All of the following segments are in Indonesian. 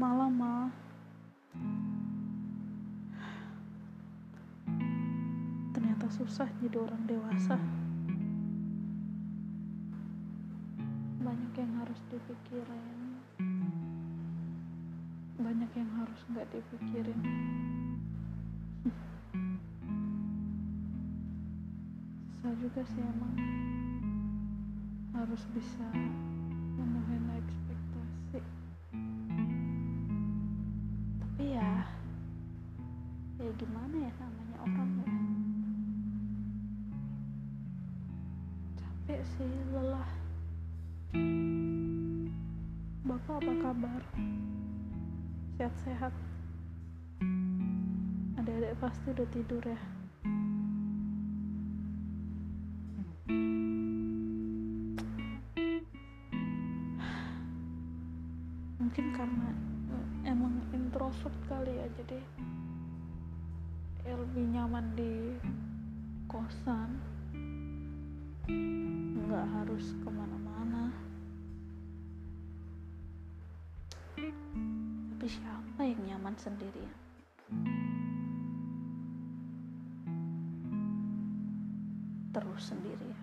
malam ma. Ternyata susah jadi orang dewasa. Banyak yang harus dipikirin. Banyak yang harus nggak dipikirin. Susah juga sih emang. Harus bisa memenuhi gimana ya namanya orang ya? Capek sih lelah. Bapak apa kabar? Sehat-sehat? Adik-adik pasti udah tidur ya? Mungkin karena eh, emang introvert kali ya jadi lebih nyaman di kosan nggak harus ke mana-mana. Tapi siapa yang nyaman sendirian? Terus sendirian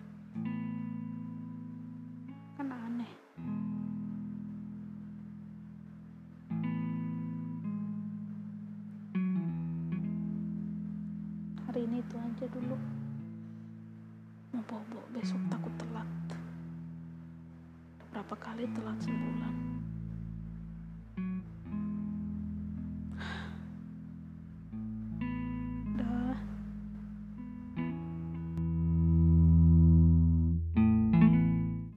hari ini itu aja dulu. Mau bobo besok takut telat. Berapa kali telat sebulan